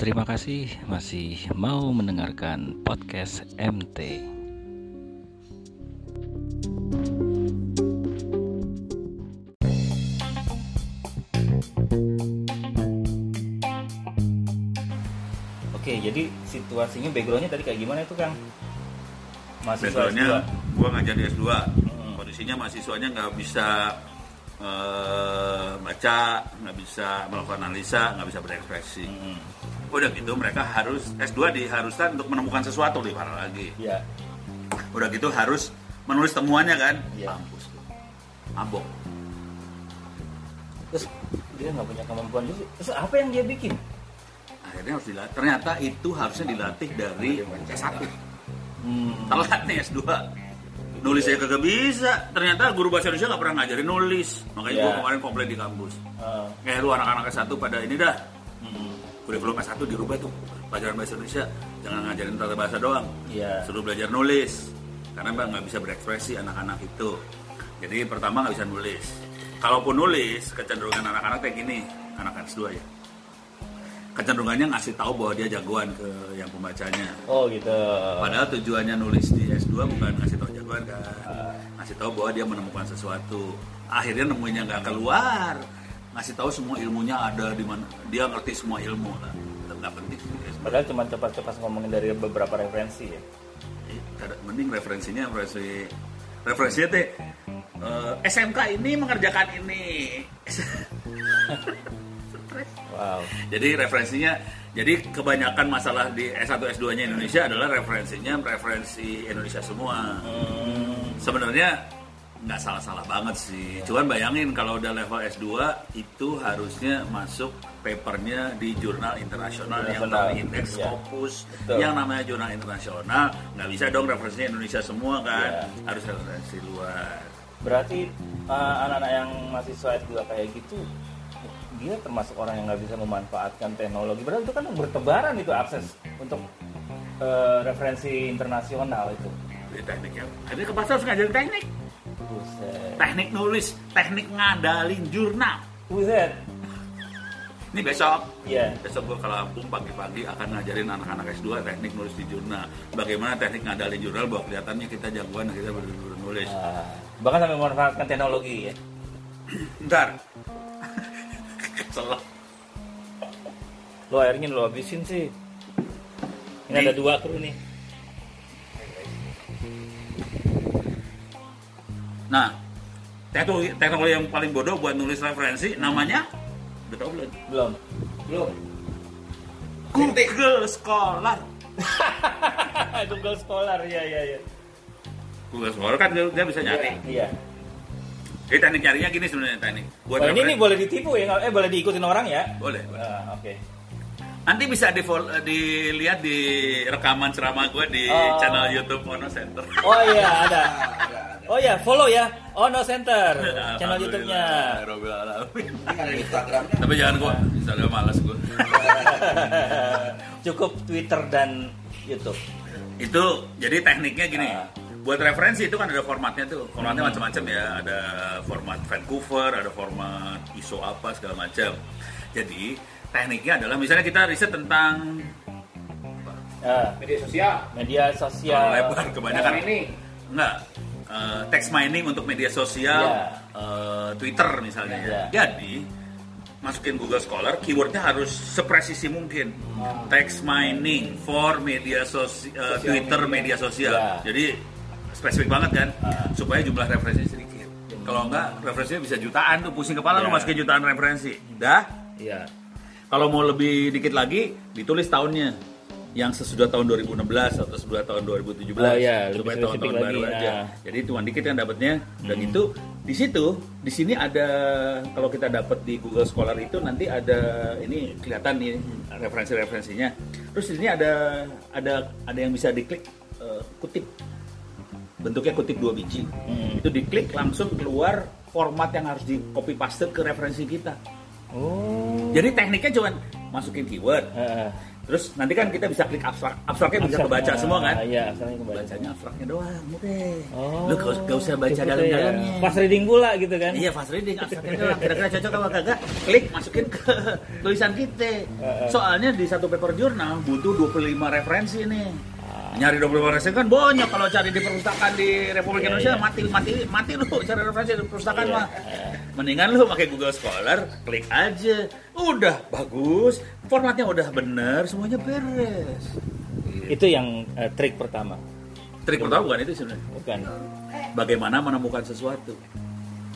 Terima kasih masih mau mendengarkan podcast MT. Oke, jadi situasinya backgroundnya tadi kayak gimana itu Kang? Mahasiswa Backgroundnya S2. gue ngajar di S2 Hmm. Kondisinya mahasiswanya nggak bisa eh, baca, nggak bisa melakukan analisa, nggak bisa berekspresi Hmm, Udah gitu mereka harus S2 diharuskan untuk menemukan sesuatu di para lagi ya. Udah gitu harus menulis temuannya kan Iya. Mampus. Mabok Terus dia nggak punya kemampuan itu. Terus apa yang dia bikin? Akhirnya harus dilatih Ternyata itu harusnya dilatih dari S1 Hmm. Telat nih S2 Nulis saya kagak bisa Ternyata guru bahasa Indonesia nggak pernah ngajarin nulis Makanya Iya. gue kemarin komplain di kampus eh, Eh lu anak-anak S1 pada ini dah kurikulum S1 dirubah tuh. Pelajaran bahasa Indonesia jangan ngajarin tata bahasa doang. Iya. suruh belajar nulis. Karena bang nggak bisa berekspresi anak-anak itu. Jadi pertama nggak bisa nulis. Kalaupun nulis kecenderungan anak-anak kayak gini. Anak S2 ya. Kecenderungannya ngasih tahu bahwa dia jagoan ke yang pembacanya. Oh gitu. padahal tujuannya nulis di S2 bukan ngasih tahu jagoan kan. Ngasih tahu bahwa dia menemukan sesuatu. Akhirnya nemuinnya nggak keluar ngasih tahu semua ilmunya ada di mana dia ngerti semua ilmu lah nggak penting Padahal cuma cepat-cepat ngomongin dari beberapa referensi ya. Eh, ada- mending referensinya referensi referensinya teh eh, SMK ini mengerjakan ini. Wow. jadi referensinya jadi kebanyakan masalah di S1 S2 nya Indonesia adalah referensinya referensi Indonesia semua Hmm, sebenarnya nggak salah-salah banget sih. Cuman bayangin kalau udah level S2 itu harusnya masuk papernya di jurnal internasional yang terindeks iya. Scopus. Betul. Yang namanya jurnal internasional nggak bisa dong referensinya Indonesia semua kan. Iya. Harus referensi luar. berarti uh, anak-anak yang mahasiswa S2 kayak gitu dia termasuk orang yang nggak bisa memanfaatkan teknologi. Padahal itu kan bertebaran itu akses untuk uh, referensi internasional itu. Jadi teknik ya. Jadi ke pasar ngajarin teknik. Buset. Teknik nulis, teknik ngadalin jurnal. Buset. Ini besok. Iya. Besok gue ke Lampung pagi-pagi akan ngajarin anak-anak S2 teknik nulis di jurnal. Bagaimana teknik ngadalin jurnal bahwa kelihatannya kita jagoan dan kita benar-benar nulis. Ah, bahkan sampai memanfaatkan teknologi ya. Bentar. Kesel. Lo airnya lo habisin sih. Ini Nih. ada dua kru nih. Nah, teknologi, teknologi yang paling bodoh buat nulis referensi namanya udah tau belum? Belum. Belum. Google Scholar. Google Scholar ya ya ya. Google Scholar kan dia, dia bisa nyari. Iya. Jadi teknik nyarinya gini sebenarnya teknik. Buat Wah, ini nih boleh ditipu ya? Eh boleh diikutin orang ya? boleh. boleh. Ah, Oke. Nanti bisa di dilihat di rekaman ceramah gue di Oh. channel YouTube Mono Center. Oh iya ada. Oh iya follow ya. Ono Center channel YouTube-nya. Alamin. Instagramnya. Tapi jangan gua, Instagram malas gua. Cukup Twitter dan YouTube. itu jadi tekniknya gini. Ah. Buat referensi itu kan ada formatnya tuh. Formatnya Hmm. macam-macam ya. Ada format Vancouver, ada format ISO apa segala macam. Jadi tekniknya adalah misalnya kita riset tentang Ah, Media sosial. media sosial. lebar kebanyakan ini. enggak eh, text mining untuk media sosial Iya. eh, Twitter misalnya ya. Iya. Jadi masukin Google Scholar keywordnya harus sepresisi mungkin Hmm. text mining for media sosial Twitter media sosial Iya. jadi spesifik banget kan Ah. supaya jumlah referensi sedikit kalau enggak referensinya bisa jutaan tuh pusing kepala lu Iya. masukin jutaan referensi dah Iya. kalau mau lebih dikit lagi, ditulis tahunnya yang sesudah tahun 2016 atau sesudah tahun 2017 Oh, iya, supaya tahun-tahun lagi, baru nah. aja. Jadi cuma dikit kan dapatnya dan Hmm. itu di situ di sini ada kalau kita dapat di Google Scholar itu nanti ada ini kelihatan nih referensi-referensinya. Terus di sini ada ada ada yang bisa diklik eh, kutip bentuknya kutip dua biji. Hmm. Itu diklik langsung keluar format yang harus di copy paste ke referensi kita. Oh. Jadi tekniknya cuma masukin keyword, Ah, Terus nanti kan kita bisa klik abstrak, abstraknya bisa kebaca ah, semua kan? Iya, abstraknya kebaca. Bacanya abstraknya doang, udah. Oh, Lu gak, gak usah baca ya. dalam-dalamnya. Fast reading pula gitu kan? Iya fast reading abstraknya doang. Kira-kira cocok apa kagak? Klik masukin ke tulisan kita. Soalnya di satu paper jurnal butuh 25 referensi nih. Nyari 25 referensi kan banyak kalau cari di perpustakaan di Republik Iya, Indonesia iya. mati mati mati lu cari referensi di perpustakaan Iya, mah. Mendingan lu pakai Google Scholar, klik aja. Udah bagus, formatnya udah bener, semuanya beres. Itu yang eh, trik pertama, Trik pertama bukan itu sebenarnya. bukan? Bagaimana menemukan sesuatu.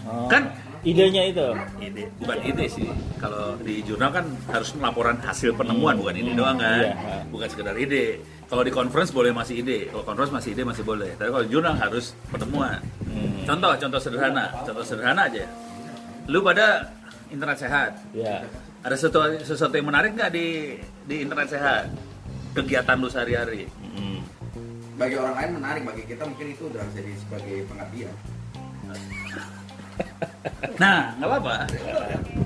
Oh, Kan idenya itu. ide bukan ide sih kalau di jurnal kan harus laporan hasil penemuan bukan ide doang kan Iya. bukan sekedar ide kalau di conference boleh masih ide kalau conference masih ide masih boleh tapi kalau jurnal harus penemuan Hmm. contoh contoh sederhana contoh sederhana aja lu pada internet sehat Ya. ada sesuatu sesuatu yang menarik nggak di di internet sehat kegiatan lu sehari-hari Hmm. bagi orang lain menarik bagi kita mungkin itu udah jadi sebagai pengabdian nah nggak apa-apa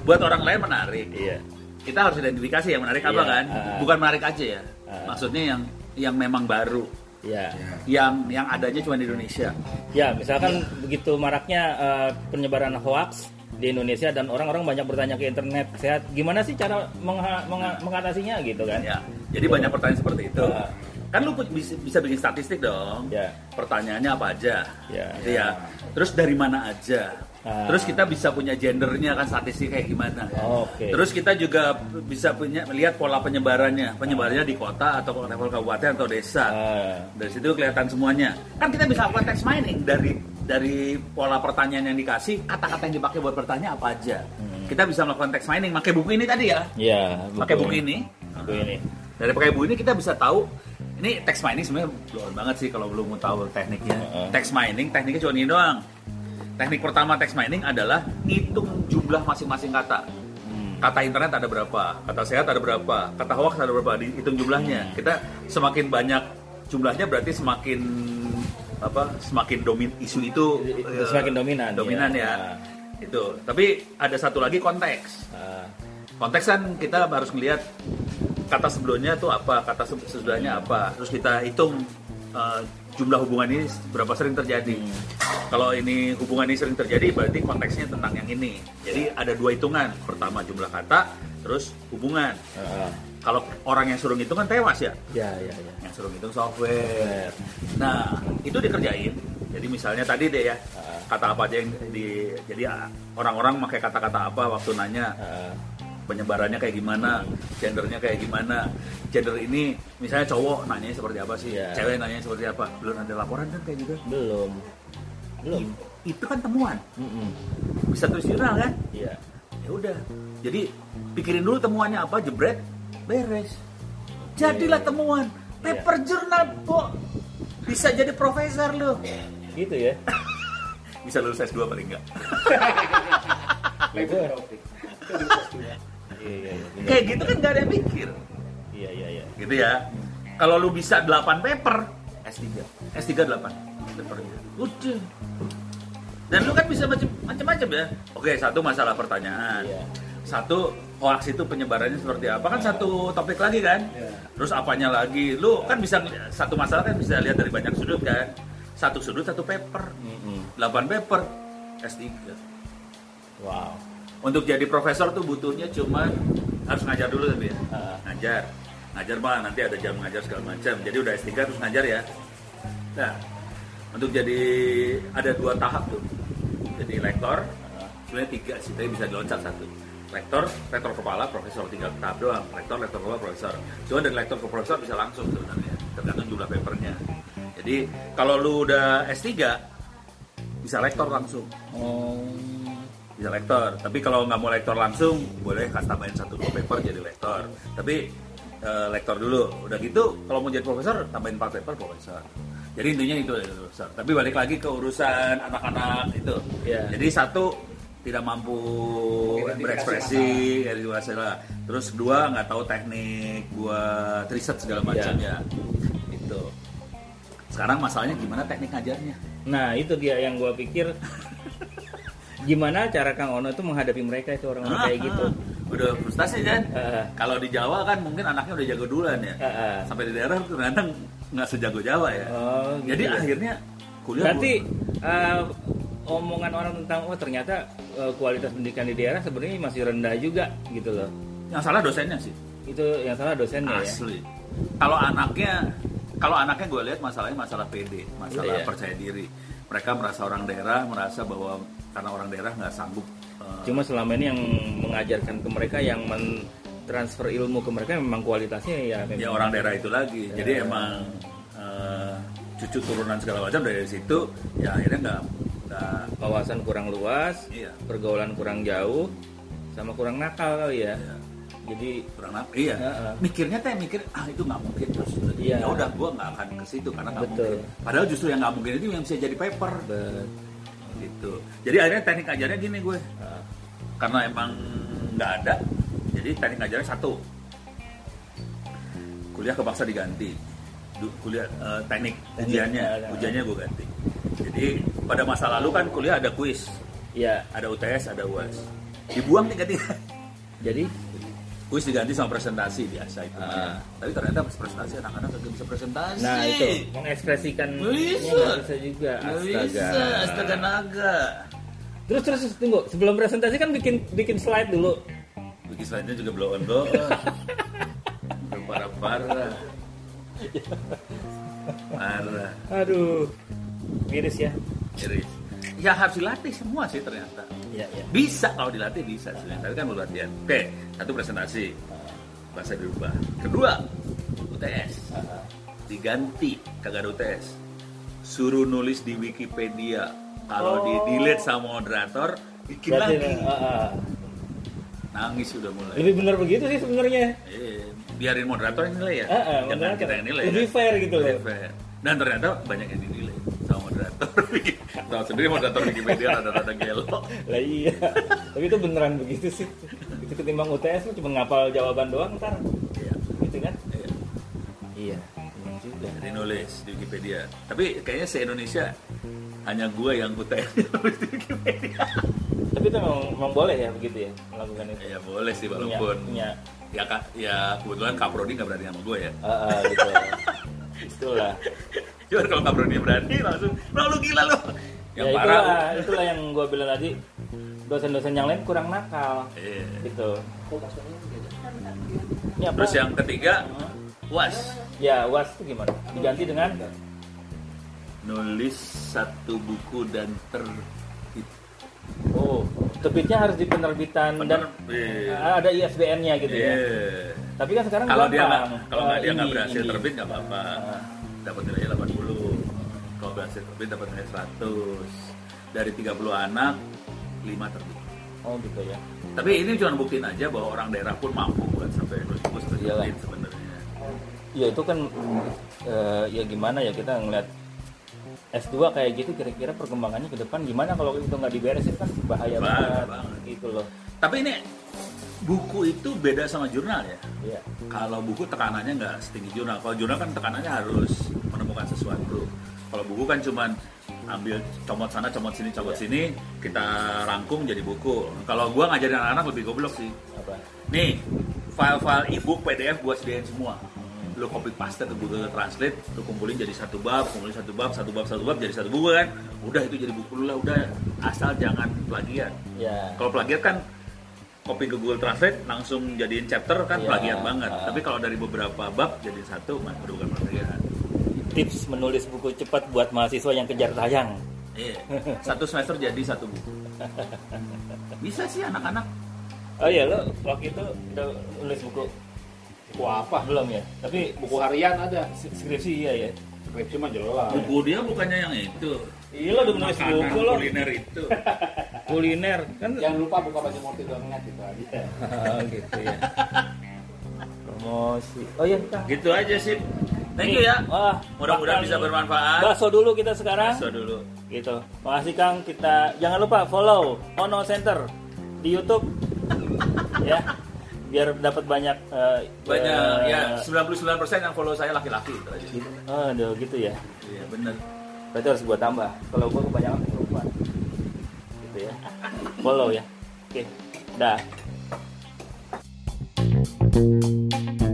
buat orang lain menarik Iya. kita harus identifikasi yang menarik apa Iya, kan ah. bukan menarik aja ya Ah. maksudnya yang yang memang baru Ya. ya yang yang adanya cuma di Indonesia Ya, misalkan begitu maraknya eh, penyebaran hoax di Indonesia dan orang-orang banyak bertanya ke internet sehat, gimana sih cara mengha- mengha- mengatasinya gitu kan? ya jadi banyak pertanyaan seperti itu Ah. kan lu bisa, bisa bikin statistik dong Ya. pertanyaannya apa aja Ya. gitu ya terus dari mana aja Ah. terus kita bisa punya gendernya kan statistik kayak gimana Oke. Terus kita juga bisa punya melihat pola penyebarannya, penyebarannya di kota atau level kabupaten atau desa. Ah, Dari situ kelihatan semuanya. Kan kita bisa lakukan text mining dari dari pola pertanyaan yang dikasih, kata-kata yang dipakai buat bertanya apa aja. Kita bisa melakukan text mining, pakai buku ini tadi ya. ya, Pakai buku ini. Buku ini. Dari pakai buku ini kita bisa tahu ini text mining sebenarnya belum banget sih kalau belum mau tahu tekniknya. Heeh. Text mining tekniknya cuma ini doang. Teknik pertama text mining adalah ngitung jumlah masing-masing kata. Hmm. Kata internet ada berapa, kata sehat ada berapa, kata hoax ada berapa, dihitung jumlahnya. Kita semakin banyak jumlahnya berarti semakin apa? Semakin domin isu itu eh, Semakin dominan, Dominan ya. ya. Nah. Itu. Tapi ada satu lagi konteks Ah, konteks kan kita harus melihat kata sebelumnya tuh apa, kata se- sesudahnya apa, terus kita hitung uh, jumlah hubungan ini berapa sering terjadi. Kalau ini hubungan ini sering terjadi, berarti konteksnya tentang yang ini. Jadi ada dua hitungan, pertama jumlah kata, terus hubungan. ah, Kalau orang yang suruh ngitung kan tewas ya, ya, ya, ya. yang suruh ngitung software. Nah itu dikerjain. Jadi misalnya tadi deh ya, kata apa aja yang di, jadi ah, orang-orang pakai kata-kata apa waktu nanya penyebarannya kayak gimana, gendernya kayak gimana. Gender ini misalnya cowok nanya seperti apa sih, Iya. cewek nanya seperti apa. Belum ada laporan kan kayak gitu. belum, belum. Itu kan temuan. Mm-mm. Bisa tulis jurnal kan? Iya. Ya udah. Jadi pikirin dulu temuannya apa, jebret, beres. Jadilah temuan. Paper jurnal kok bisa jadi profesor lu. Gitu ya. Bisa lulus S2 paling enggak. Iya, iya, iya. Kayak gitu kan gak ada yang mikir. Iya, iya, iya. gitu ya. Kalau lu bisa 8 paper, S3. S3 8 papernya. Udah. Dan lu kan bisa macam- macam-macam ya. Oke, satu masalah pertanyaan. Iya. Satu hoax itu penyebarannya seperti apa kan satu topik lagi kan. Iya. Terus apanya lagi? Lu kan bisa satu masalah kan bisa lihat dari banyak sudut kan. Satu sudut satu paper. 8 paper S3. Wow. Untuk jadi profesor tuh butuhnya cuma harus ngajar dulu tapi ya. Ngajar. Ngajar mah nanti ada jam ngajar segala macam. Jadi udah S3 terus ngajar ya. Nah, untuk jadi ada dua tahap tuh. Jadi lektor, sebenarnya tiga sih, tapi bisa diloncat satu. Lektor, rektor kepala, profesor tinggal tahap doang. Lektor, rektor kepala, profesor. Cuma dari lektor ke profesor bisa langsung sebenarnya, tergantung jumlah papernya. Jadi kalau lu udah S3 bisa lektor langsung Oh. bisa lektor tapi kalau nggak mau lektor langsung boleh kasih tambahin satu dua paper jadi lektor tapi eh, lektor dulu udah gitu kalau mau jadi profesor tambahin 4 paper profesor jadi intinya itu profesor tapi balik lagi ke urusan anak-anak itu Iya. jadi satu tidak mampu berekspresi ya masalah. Terus dua nggak tahu teknik buat riset segala macam Iya. ya. Itu sekarang masalahnya gimana teknik ngajarnya? Nah, itu dia yang gua pikir. Gimana cara Kang Ono itu menghadapi mereka itu orang-orang kayak gitu. udah frustasi kan kalau di Jawa kan mungkin anaknya udah jago duluan ya. Sampai di daerah ternyata nggak sejago Jawa ya. Oh, gitu jadi ya. akhirnya kuliah Berarti gua- omongan orang tentang oh ternyata eh, kualitas pendidikan di daerah sebenarnya masih rendah juga gitu loh. yang salah dosennya sih Itu yang salah dosennya ya. asli kalau anaknya kalau anaknya gue lihat masalahnya masalah PD masalah Iya. percaya diri mereka merasa orang daerah merasa bahwa karena orang daerah nggak sanggup eh, Cuma selama ini yang mengajarkan ke mereka yang mentransfer ilmu ke mereka memang kualitasnya ya memang ya orang daerah itu lagi jadi Ya. emang eh, cucu turunan segala macam dari situ ya akhirnya nggak wawasan kurang luas, iya. pergaulan kurang jauh, sama kurang nakal kali ya. iya. Jadi kurang apa iya. Heeh. mikirnya teh mikir ah itu nggak mungkin terus Iya. ya udah gue nggak akan ke situ karena nggak Betul. mungkin. Padahal justru yang nggak mungkin itu yang bisa jadi paper. Bet- gitu. Jadi akhirnya teknik ajarnya gini gue. Ah, karena emang nggak ada jadi teknik ajarnya satu. Kuliah kepaksa diganti. Kuliah eh, teknik Teknik, ujiannya. ya, ya. ujiannya gue ganti. Jadi pada masa lalu kan kuliah ada kuis ya, ada UTS ada UAS dibuang tiga tiga jadi kuis diganti sama presentasi biasa itu Ah. tapi ternyata pas presentasi anak-anak nggak bisa presentasi nah itu mengekspresikan Bisa. juga. Astaga. bisa astaga naga Terus terus tunggu, sebelum presentasi kan bikin bikin slide dulu. bikin slide-nya juga blow on blow parah-parah parah Aduh. Miris ya. Iris. Ya harus dilatih semua sih ternyata. Iya, iya. Bisa kalau dilatih bisa sih. Tapi kan perlu latihan. Oke, satu presentasi. Bahasa dirubah. Kedua, UTS. Diganti, kagak ada UTS. Suruh nulis di Wikipedia. Kalau Oh. di delete sama moderator, bikin Berarti, lagi. ah, ah. Nangis sudah mulai. Lebih benar begitu sih sebenarnya. Eh, biarin moderator yang nilai ya. Ah, ah, Jangan kita yang nilai. Lebih ya. fair gitu Lebih loh. fair. Dan ternyata banyak yang dinilai moderator. Tahu sendiri moderator Wikipedia rada-rada gelo. Lah iya. Tapi itu beneran begitu sih. Itu ketimbang UTS lu cuma ngapal jawaban doang ntar. Iya. Gitu kan? Iya. Iya. juga. Jadi nulis di Wikipedia. Tapi kayaknya se Indonesia hanya gua yang UTS nulis di Wikipedia. Tapi itu memang, memang boleh ya begitu ya melakukan itu. ya boleh sih Punya, walaupun punya ya kak ya kebetulan Kak Prodi nggak berani sama gue ya. ah, ah, gitu. Itulah. Cuma kalau Kak Prodi berani langsung, "Lo lu gila lo." Yang ya parah. itulah, itulah yang gue bilang tadi dosen-dosen yang lain kurang nakal Iya. gitu. Ya, Terus yang ketiga, was ya was itu gimana? Diganti dengan nulis satu buku dan terbit. oh terbitnya harus di penerbitan dan Penerbit. ah, ada ISBN-nya gitu ya. Iya. Tapi kan sekarang Kalau dia nggak kalau nggak dia nggak berhasil ini. terbit nggak apa-apa. Ah. Dapat nilai 80. Kalau berhasil terbit dapat nilai 100. Dari 30 anak, 5 terbit. Oh gitu ya. Tapi ini cuma buktiin aja bahwa orang daerah pun mampu buat sampai buku sampai terbit sebenarnya. Ya itu kan eh, ya gimana ya kita ngeliat S2 kayak gitu kira-kira perkembangannya ke depan gimana kalau itu nggak diberesin kan bahaya Bahaya banget, banget. gitu loh. Tapi ini buku itu beda sama jurnal ya. Iya. Kalau buku tekanannya nggak setinggi jurnal. Kalau jurnal kan tekanannya harus menemukan sesuatu. Kalau buku kan cuman ambil comot sana, comot sini, comot Iya. sini, kita rangkum jadi buku. Kalau gua ngajarin anak-anak lebih goblok sih. Apa? Nih, file-file ebook PDF gua sediain semua. Lu copy paste ke Google Translate, lu kumpulin jadi satu bab, kumpulin satu bab, satu bab, satu bab jadi satu buku kan. Udah itu jadi buku lu lah, udah asal jangan plagiat. Ya. Kalau plagiat kan copy ke Google Translate langsung jadiin chapter kan Iya. plagiat banget. Ah. Tapi kalau dari beberapa bab jadi satu mah bukan plagiat. Tips menulis buku cepat buat mahasiswa yang kejar tayang. Iya. Satu semester jadi satu buku. Bisa sih anak-anak. Oh iya lo waktu itu udah nulis buku Buku apa? belum ya? Tapi Buku harian ada. skripsi iya ya. Skripsi mah jelas. Buku dia bukannya yang itu. Iya lo udah menulis Makanan buku lo kuliner itu. kuliner kan. Jangan lupa buka baju morti doang ingat itu aja. Oh, gitu ya. Promosi. Oh iya gitu aja sih. Thank you ya. Wah, Mudah-mudahan bisa bermanfaat. Bakso dulu kita sekarang. Bakso dulu. Gitu. Makasih Kang. Kita jangan lupa follow Ono Center di YouTube. ya. Biar dapat banyak eh, Banyak eh, ya 99% yang follow saya laki-laki itu aja. Gitu. Oh, aduh, gitu ya. Iya benar. Berarti harus gua tambah. Kalau gua kebanyakan perempuan. Gitu ya. Follow ya. Oke. Dah. Bye.